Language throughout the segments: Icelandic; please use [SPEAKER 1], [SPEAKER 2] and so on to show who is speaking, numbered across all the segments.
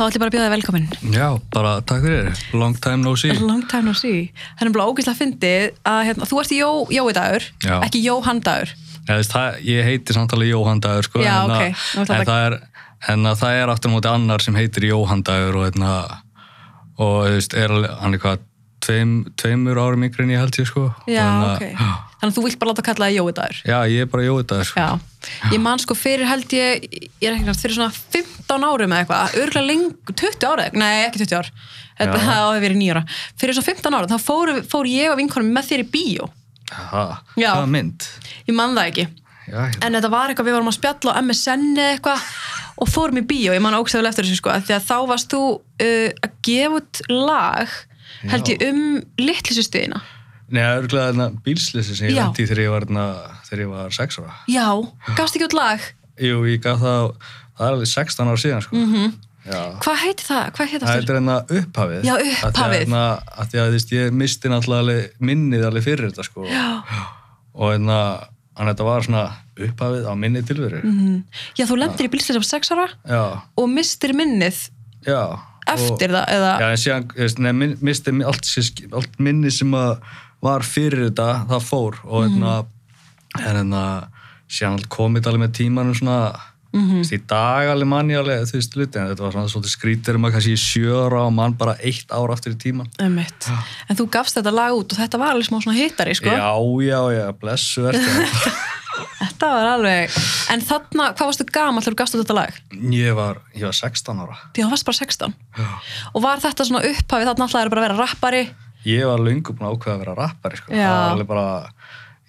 [SPEAKER 1] Þá ætlum ég bara að bjóða þig velkominn.
[SPEAKER 2] Já, bara takk fyrir, long time no see
[SPEAKER 1] Long time no see. Það er bara ógeðslega fyndið að hérna, þú ert í Jó, Jói dagur,
[SPEAKER 2] Já.
[SPEAKER 1] ekki Jóhann dagur.
[SPEAKER 2] Ég, heiti samtalið Jóhann Dagur sko,
[SPEAKER 1] Já,
[SPEAKER 2] en,
[SPEAKER 1] ok.
[SPEAKER 2] að,
[SPEAKER 1] Nú ætla
[SPEAKER 2] en,
[SPEAKER 1] að-
[SPEAKER 2] það er, en að það er aftur móti annar sem heitir Jóhann Dagur og, hérna, og veist, er hann er hvað tveim, tveimur árum yngri en ég held ég sko.
[SPEAKER 1] Já,
[SPEAKER 2] og,
[SPEAKER 1] ok.
[SPEAKER 2] hérna,
[SPEAKER 1] Þannig að þú vilt bara láta kalla það Jói dagur.
[SPEAKER 2] Já, ég er bara Jói Dagur sko.
[SPEAKER 1] Ég man sko fyrir held ég, ég er ekki nátt, fyrir svona 15 árum eða eitthvað, örgulega lengur, 20 ára, nei ekki 20 ár, þetta
[SPEAKER 2] Já.
[SPEAKER 1] hafi verið nýjara. Fyrir svona 15 ára, þá fór, fór ég og vinkonum með þér í bíó. Já.
[SPEAKER 2] Hvaða mynd?
[SPEAKER 1] Ég man það ekki.
[SPEAKER 2] Já.
[SPEAKER 1] En þetta var eitthvað, við vorum að spjalla á MSN eitthvað og fórum í bíó, ég man ógstæðulega eftir þessu sko, því að þá varst þú uh, að gefa út lag, held ég, um litlisustuðina.
[SPEAKER 2] Nei, örgulega þarna bílslýsi sem ég lendi í þegar ég var, þarna, þegar ég var 6 ára.
[SPEAKER 1] Já, gafst ekki út lag?
[SPEAKER 2] Jú, ég gaf það, það er alveg 16 ára síðan sko.
[SPEAKER 1] Mm
[SPEAKER 2] Já.
[SPEAKER 1] Hvað heiti það? Hvað heiti
[SPEAKER 2] Það
[SPEAKER 1] það?
[SPEAKER 2] heitir hérna upphafið.
[SPEAKER 1] Já,
[SPEAKER 2] Af því að
[SPEAKER 1] upphafið.
[SPEAKER 2] hérna- að þú veist, ég misti náttúrulega minnið alveg fyrir þetta sko.
[SPEAKER 1] Já.
[SPEAKER 2] Og hérna, þetta var svona upphafið á minni tilveru.
[SPEAKER 1] Mm. Já, þú lendir í bílslis af 6 ára
[SPEAKER 2] Já,
[SPEAKER 1] og mistir minnið
[SPEAKER 2] já.
[SPEAKER 1] Eftir það, eða...
[SPEAKER 2] Já, en síðan, þú veist, nei, min- misti mi- allt, allt minni sem var fyrir þetta, það fór. Og hérna, en hérna, síðan komið alveg með tímanum svona,
[SPEAKER 1] Mhm.
[SPEAKER 2] þú veist, í dag alveg manni alveg, þú veist, luti, en þetta var svona svolítið skrítir um að kannski sjöra og mann bara eitt ár aftur í tíman.
[SPEAKER 1] Einmitt. En þú gafst þetta lag út og þetta var alveg smá svona hittari, sko.
[SPEAKER 2] Já, já, já, blessu verður.
[SPEAKER 1] Þetta var alveg... En þarna, hvað varstu gamall þegar þú gafst út þetta lag?
[SPEAKER 2] ég, var, ég var 16 ára.
[SPEAKER 1] Því það varst bara 16.
[SPEAKER 2] Já.
[SPEAKER 1] Og var þetta svona upphafið þarna alltaf bara að vera rappari?
[SPEAKER 2] Ég var löngu búin að ákveða að vera rappari, sko.
[SPEAKER 1] Já.
[SPEAKER 2] Það var alveg bara,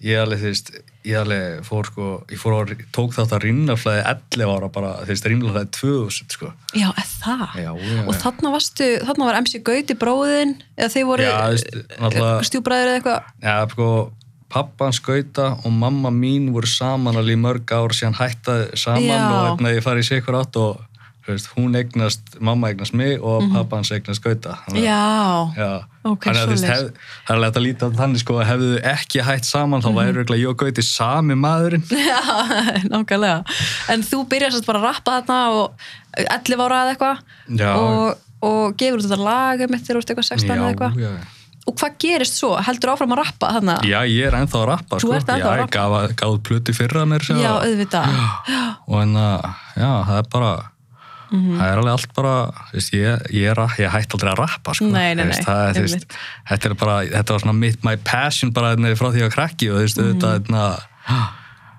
[SPEAKER 2] ég alveg, þú veist, ég alveg fór, sko, ég fór á, tók þátt að rýmnaflæði 11 ára bara, þú veist, rýmnaflæði 2000, sko.
[SPEAKER 1] Já, eða það?
[SPEAKER 2] Já, já.
[SPEAKER 1] Og þarna varstu, þarna var MC Gauti bróðin, eða þið voru
[SPEAKER 2] Já, þú veist, náttúrulega-
[SPEAKER 1] stjúbræður eða eitthvað?
[SPEAKER 2] Já, sko, pappan skauta og mamma mín voru saman alveg mörg ár síðan hættaði saman
[SPEAKER 1] Já.
[SPEAKER 2] og hérna ég farið í sikur átt og veist, hún eignast, mamma eignast mig og pappans eignast skauta. Þannig að-
[SPEAKER 1] Mhm. Já.
[SPEAKER 2] Já,
[SPEAKER 1] Ok,
[SPEAKER 2] að hef, það er hægt að líta á þannig sko að hefðu ekki hætt saman þá
[SPEAKER 1] Mhm.
[SPEAKER 2] væri örugglega ég og Gauti sami maðurinn.
[SPEAKER 1] Já, nákvæmlega. En þú byrjar sérst bara að rappa þarna og 11 ára eða eitthvað og, og gefur þetta lag eftir eitthvað 16 eða eitthvað.
[SPEAKER 2] Já.
[SPEAKER 1] Og hvað gerist svo? Heldur áfram að rappa þarna?
[SPEAKER 2] Já, ég er ennþá að rappa
[SPEAKER 1] Þú
[SPEAKER 2] sko.
[SPEAKER 1] ert ennþá
[SPEAKER 2] já,
[SPEAKER 1] að
[SPEAKER 2] ég
[SPEAKER 1] rappa.
[SPEAKER 2] gaf, gaf út plötu fyrra mér
[SPEAKER 1] Já,
[SPEAKER 2] að-
[SPEAKER 1] auðvitað.
[SPEAKER 2] og en að, já, það er bara
[SPEAKER 1] Mhm.
[SPEAKER 2] það er alveg allt bara veist, ég, ég, er, ég hætti aldrei að rappa sko.
[SPEAKER 1] Nei, nei,
[SPEAKER 2] Þú veist,
[SPEAKER 1] nei,
[SPEAKER 2] það, er, veist, þetta er bara, þetta var svona mitt, my passion bara hérna, frá því að krakki og þú veist,
[SPEAKER 1] Mhm.
[SPEAKER 2] þetta hérna,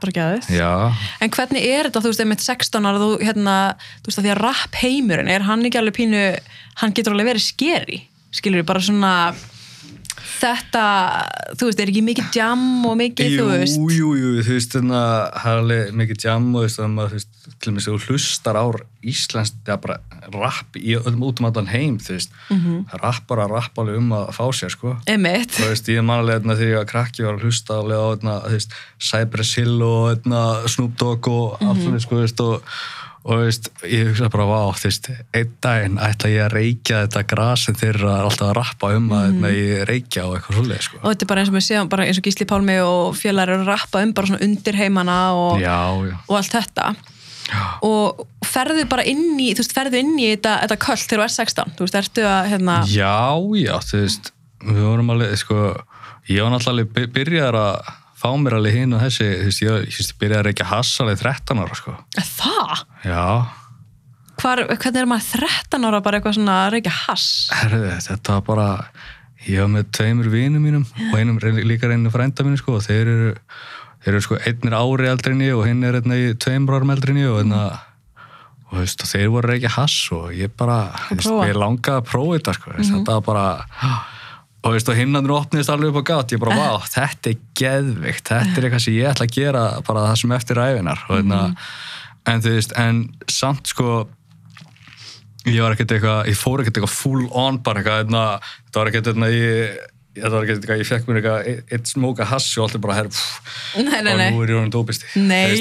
[SPEAKER 1] Bara gæðið.
[SPEAKER 2] já,
[SPEAKER 1] En hvernig er þetta, þú veist, einmitt 16 ára, þú, hérna, þú veist, að því að rapp heimurinn, er hann ekki alveg pínu, hann getur alveg verið skeri, skilur bara svona, þetta, þú veist, er ekki mikið jam og mikið,
[SPEAKER 2] jú,
[SPEAKER 1] þú veist,
[SPEAKER 2] jú, jú, þú veist, þannig að það er alveg mikið jam og þú veist, þannig að þú veist, til og með þú hlustar á íslenskt, eða bara rapp í öllum út um allan heim, þú veist, mm. -hmm. rappar að rappa alveg um að fá sér, sko.
[SPEAKER 1] einmitt,
[SPEAKER 2] þú veist, ég man alveg hérna, þegar ég var krakki var að hlusta alveg á hérna, þú veist, Cypress Hill og hérna, Snoop Dogg og allt mm sko, þú veist, og, veist, ég hugsa bara, vá, þú veist, einn daginn ætla ég að reykja þetta gras sem þeir eru alltaf að rappa um að hérna, ég reykja og eitthvað svolítið, sko.
[SPEAKER 1] Og þetta er bara eins og við séum, bara eins og Gísli Pálmi og félagar eru að rappa um bara svona undir heimana og,
[SPEAKER 2] Já, já.
[SPEAKER 1] og allt þetta og ferðu bara inn í, þú veist, ferðu inn í þetta, þetta köll þegar þú er 16, þú veist, ertu að, hérna,
[SPEAKER 2] Já, já, þú veist, við vorum alveg, sko, ég var náttúrulega alveg by- byrjaður að fá mér alveg hinn og þessi, þú veist, ég, ég byrjaði að reykja hass alveg 13 ára, sko.
[SPEAKER 1] það?
[SPEAKER 2] Já,
[SPEAKER 1] Hvar, hvernig er maður 13 ára bara eitthvað svona að reykja hass?
[SPEAKER 2] herðu, þetta var bara, ég var með tveimur vinum mínum og einum líka einu frænda mínu, sko, og þeir eru, þeir eru, sko, einn er ári eldri en ég og hinn er einna í tveimur árum eldri en ég og einna, og þú veist, og þeir voru að reykja hass og ég bara, þú veist, ég langaði að prófa þetta, sko, mm þetta var bara, og veist, og hinnandur opnist alveg upp á gátt, ég bara, vá, þetta er geðvikt, þetta er eitthvað sem ég ætla að gera bara það sem eftir æfinar, og einna, en þú veist, en samt, sko, ég var ekkert eitthvað, ég fór ekkert eitthvað full on bara eitthvað, þetta var ekkert eitthvað, ég, þetta var ekkert eitthvað, ég fekk mér eitthvað, eitt- eitt smóka hassi og allt er bara, herr, og nú er ég honum dópisti.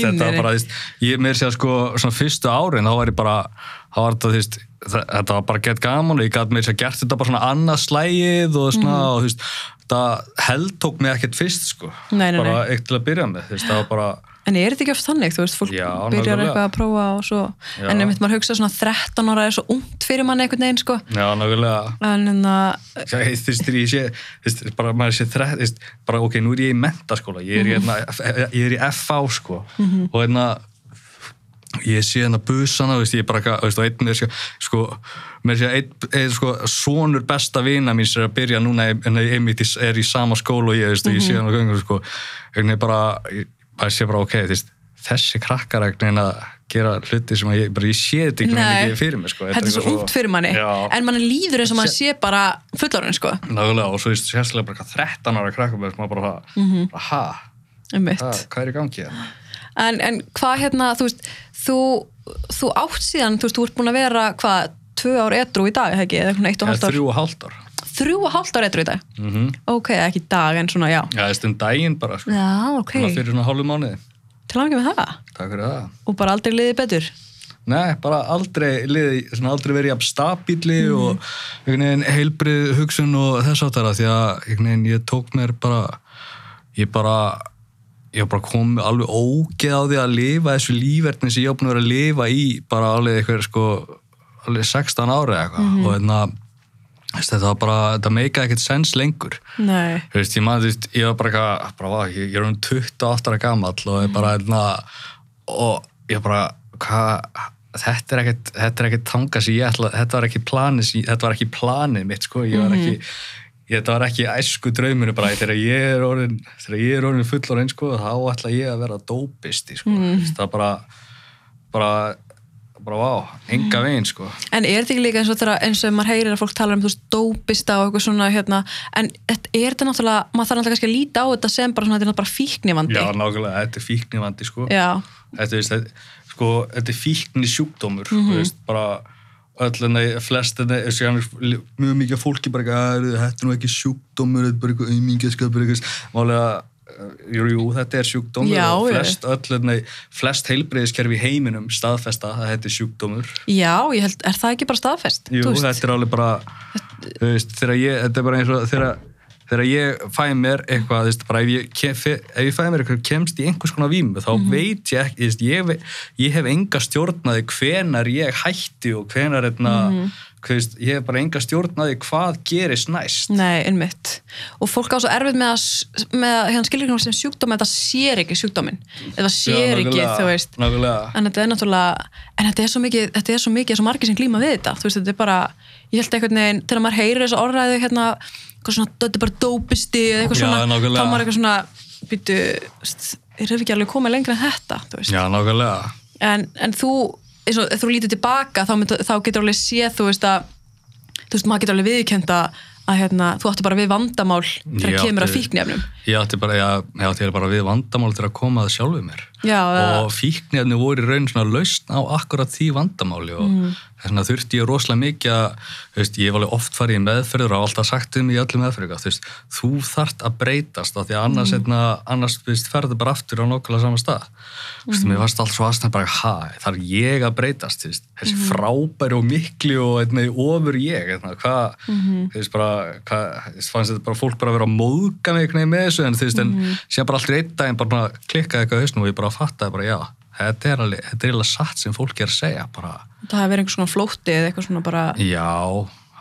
[SPEAKER 2] Þetta var bara, þú veist, ég mér sé að sko, svona fyrstu árin, þá var ég bara, þá var þetta, þú veist, þetta var bara gett gaman og ég gæti mér sér gert þetta bara svona annað slægið og svona,
[SPEAKER 1] Mhm.
[SPEAKER 2] og þú veist, þetta held tók mig ekkert fyrst, sko.
[SPEAKER 1] Nei, nei,
[SPEAKER 2] bara eitt til að byrja með, þú veist, það var bara,
[SPEAKER 1] En er þetta ekki oft þannig, þú veist, fólk
[SPEAKER 2] Já,
[SPEAKER 1] byrjar eitthvað að prófa og svo,
[SPEAKER 2] Já.
[SPEAKER 1] en einmitt maður hugsa svona 13 ára er svo ungt fyrir manni einhvern veginn, sko,
[SPEAKER 2] já, nákvæmlega,
[SPEAKER 1] en en að,
[SPEAKER 2] Já, þú veist, ég sé, þú veist, bara maður sé þrætt, þú veist, bara ok, nú er ég í mentaskóla, ég er, mm hérna, ég er í FH, sko, og hérna, ég sé hérna busana, þú veist, ég er bara, eitthvað, þú veist, og einn er, sko, mér sé, einn, einn, sko, sonur besta vina mín sem er að byrja núna, en í- er í sama skóla og ég, veist, og ég sé hann á göngu, sko, veginn bara, ég bara sé bara, ok, veist, þessi krakkar einhvern veginn að gera hluti sem að ég, bara, ég sé þetta ekki fyrir mig, sko.
[SPEAKER 1] þetta er svo ungt fyrir manni,
[SPEAKER 2] Já.
[SPEAKER 1] en manni líður eins og maður sé bara fullorinn, sko,
[SPEAKER 2] Nákvæmlega, og svo sérstaklega bara eitthvað 13 ára krakkum og maður bara,
[SPEAKER 1] Mhm.
[SPEAKER 2] bara ha, ha, hvað er í gangi hérna?
[SPEAKER 1] En, en hvað hérna, þú veist, þú, þú átt síðan, þú veist, þú ert búin að vera, hvað, tvö ár edru í dag, ekki, eða eitthvað eitt og hálft ár,
[SPEAKER 2] þrjú og hálft ár.
[SPEAKER 1] þrjú og hálft ár edru í dag,
[SPEAKER 2] Mm -hmm.
[SPEAKER 1] ok, ekki dag, en svona, já,
[SPEAKER 2] Já, það er um daginn bara, sko.
[SPEAKER 1] já, ok,
[SPEAKER 2] Svona fyrir svona hálfu mánuði.
[SPEAKER 1] til langi með það,
[SPEAKER 2] Takk fyrir það.
[SPEAKER 1] og bara aldrei liðið betur,
[SPEAKER 2] Nei, bara aldrei, liði, svona aldrei verið jafn stabíli
[SPEAKER 1] Mhm.
[SPEAKER 2] og veginn heilbrið hugsun og þess áttara því að veginn ég tók mér bara, ég bara, ég var bara komið alveg ógeð á því að lifa þessu lífverðni sem ég búin að að lifa í bara alveg eitthvað sko, alveg 16 ári eða eitthvað.
[SPEAKER 1] Mhm.
[SPEAKER 2] og hérna, veist, þetta var bara, þetta meikaði ekkert sens lengur.
[SPEAKER 1] nei,
[SPEAKER 2] Þú veist, ég maður, þú veist, ég var bara eitthvað, bara, ég, er um 28 ára gamall og ég bara, hérna, og ég bara, hvað, þetta er ekkert, þetta er ekkert tanga sem ég ætla, þetta var ekki planið, þetta var ekki planið mitt, sko, ég var ekki, ég, þetta var ekki æsku drauminu bara, þegar ég er orðin, er orðin fullorinn, sko, þá ætla ég að vera dópisti, sko, mm. það bara, bara, bara, vá, enga veginn, sko.
[SPEAKER 1] En er þetta ekki líka eins og þegar eins og maður heyrir að fólk tala um þú veist dópista og eitthvað svona hérna, en þetta- er þetta náttúrulega, maður þarf náttúrulega kannski að líta á þetta sem bara svona, þetta er náttúrulega bara fíknivandi.
[SPEAKER 2] Já, nákvæmlega, þetta er fíknivandi, sko. Þetta, þetta, sko, þetta er fíkni sjúkdómur
[SPEAKER 1] Mhm.
[SPEAKER 2] þú veist, bara öll enni, flest enni, mjög mikið fólki bara, "Æ, þetta er nú ekki sjúkdómur þetta er bara eitthvað auðmingjaskapur eitthvað. Málega, uh, jú, þetta er sjúkdómur
[SPEAKER 1] Já,
[SPEAKER 2] og flest, öll enni, flest heilbreyðiskerfi heiminum staðfesta að þetta er sjúkdómur.
[SPEAKER 1] Já, ég held, er það ekki bara staðfest?
[SPEAKER 2] Jú, þetta er alveg bara þú veist, þegar ég, þetta er bara eins og þegar, þegar ég fæ mér eitthvað, veist, bara ef ég, ef ég fæ mér eitthvað kemst í einhvers konar vímu, þá
[SPEAKER 1] Mhm.
[SPEAKER 2] veit ég ekki, veist, ég, ég hef enga stjórnaði hvenar ég hætti og hvenar, hérna,
[SPEAKER 1] Mhm.
[SPEAKER 2] hvað veist, ég hef bara enga stjórnaði hvað gerist næst.
[SPEAKER 1] Nei, einmitt. Og fólk á svo erfitt með að, hérna skilur sem sjúkdómi, þetta sér ekki sjúkdómin. Eða sér ekki,
[SPEAKER 2] nákvæmlega,
[SPEAKER 1] þú veist.
[SPEAKER 2] Nákvæmlega.
[SPEAKER 1] En þetta er náttúrulega, en þetta er svo mikið, þetta er svo mikið, svo margir sem glíma við þetta. Þú veist, þetta er bara, ég held einhvern veginn, þegar maður heyrir þessu orðræðu hérna, eitthvað svona, þetta er bara dópisti eða eitthvað svona, þá maður eitthvað svona, býtu, er það ekki alveg komið lengra en þetta, þú veist.
[SPEAKER 2] Já, nákvæmlega.
[SPEAKER 1] en, en þú, eins og þú lítur tilbaka þá, mynd, þá getur alveg séð þú veist að þú veist, maður getur alveg viðkenda að hérna, þú átti bara við vandamál þegar
[SPEAKER 2] Ég
[SPEAKER 1] kemur að fíknefnum
[SPEAKER 2] Ég átti bara, já, ég átti bara við vandamál til að koma að sjálfu mér.
[SPEAKER 1] Já,
[SPEAKER 2] og fíknefni voru í raun svona lausn á akkurat því vandamáli og
[SPEAKER 1] Mm.
[SPEAKER 2] Þess vegna þurfti ég rosalega mikið að, veist, ég hef alveg oft farið í meðferður og alltaf sagt um í öllum meðferður, þú veist, þú þart að breytast af því að annars,
[SPEAKER 1] Mm.
[SPEAKER 2] einna, annars þú veist, ferður bara aftur á nokkula sama stað. Þú veist,
[SPEAKER 1] Mm.
[SPEAKER 2] mér varst alltaf svo aðstæðan bara, ha, þarf ég að breytast, þú veist, þessi
[SPEAKER 1] Mm.
[SPEAKER 2] frábæri og mikli og einna, ofur ég, einna, hvað,
[SPEAKER 1] Mm-hmm.
[SPEAKER 2] þú veist, bara, hvað, þú veist, fannst þetta bara fólk bara að vera að móðga mig einhvern veginn með þessu, en þú veist, en
[SPEAKER 1] Mm-hmm.
[SPEAKER 2] síðan bara alltaf einn daginn bara klikkaði eitthvað þetta er alveg, þetta er alveg satt sem fólk er að segja, bara,
[SPEAKER 1] það hefur verið einhvers svona flótti eða eitthvað svona bara
[SPEAKER 2] já,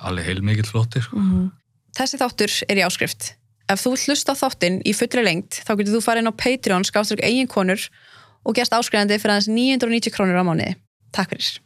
[SPEAKER 2] alveg heilmikill flótti, sko.
[SPEAKER 1] Mhm. Þessi þáttur er í áskrift Ef þú vilt hlusta þáttinn í fullri lengt þá getur þú farið inn á Patreon skástrík eigin konur og gerst áskrifandi fyrir aðeins 990 krónur á mánuði Takk fyrir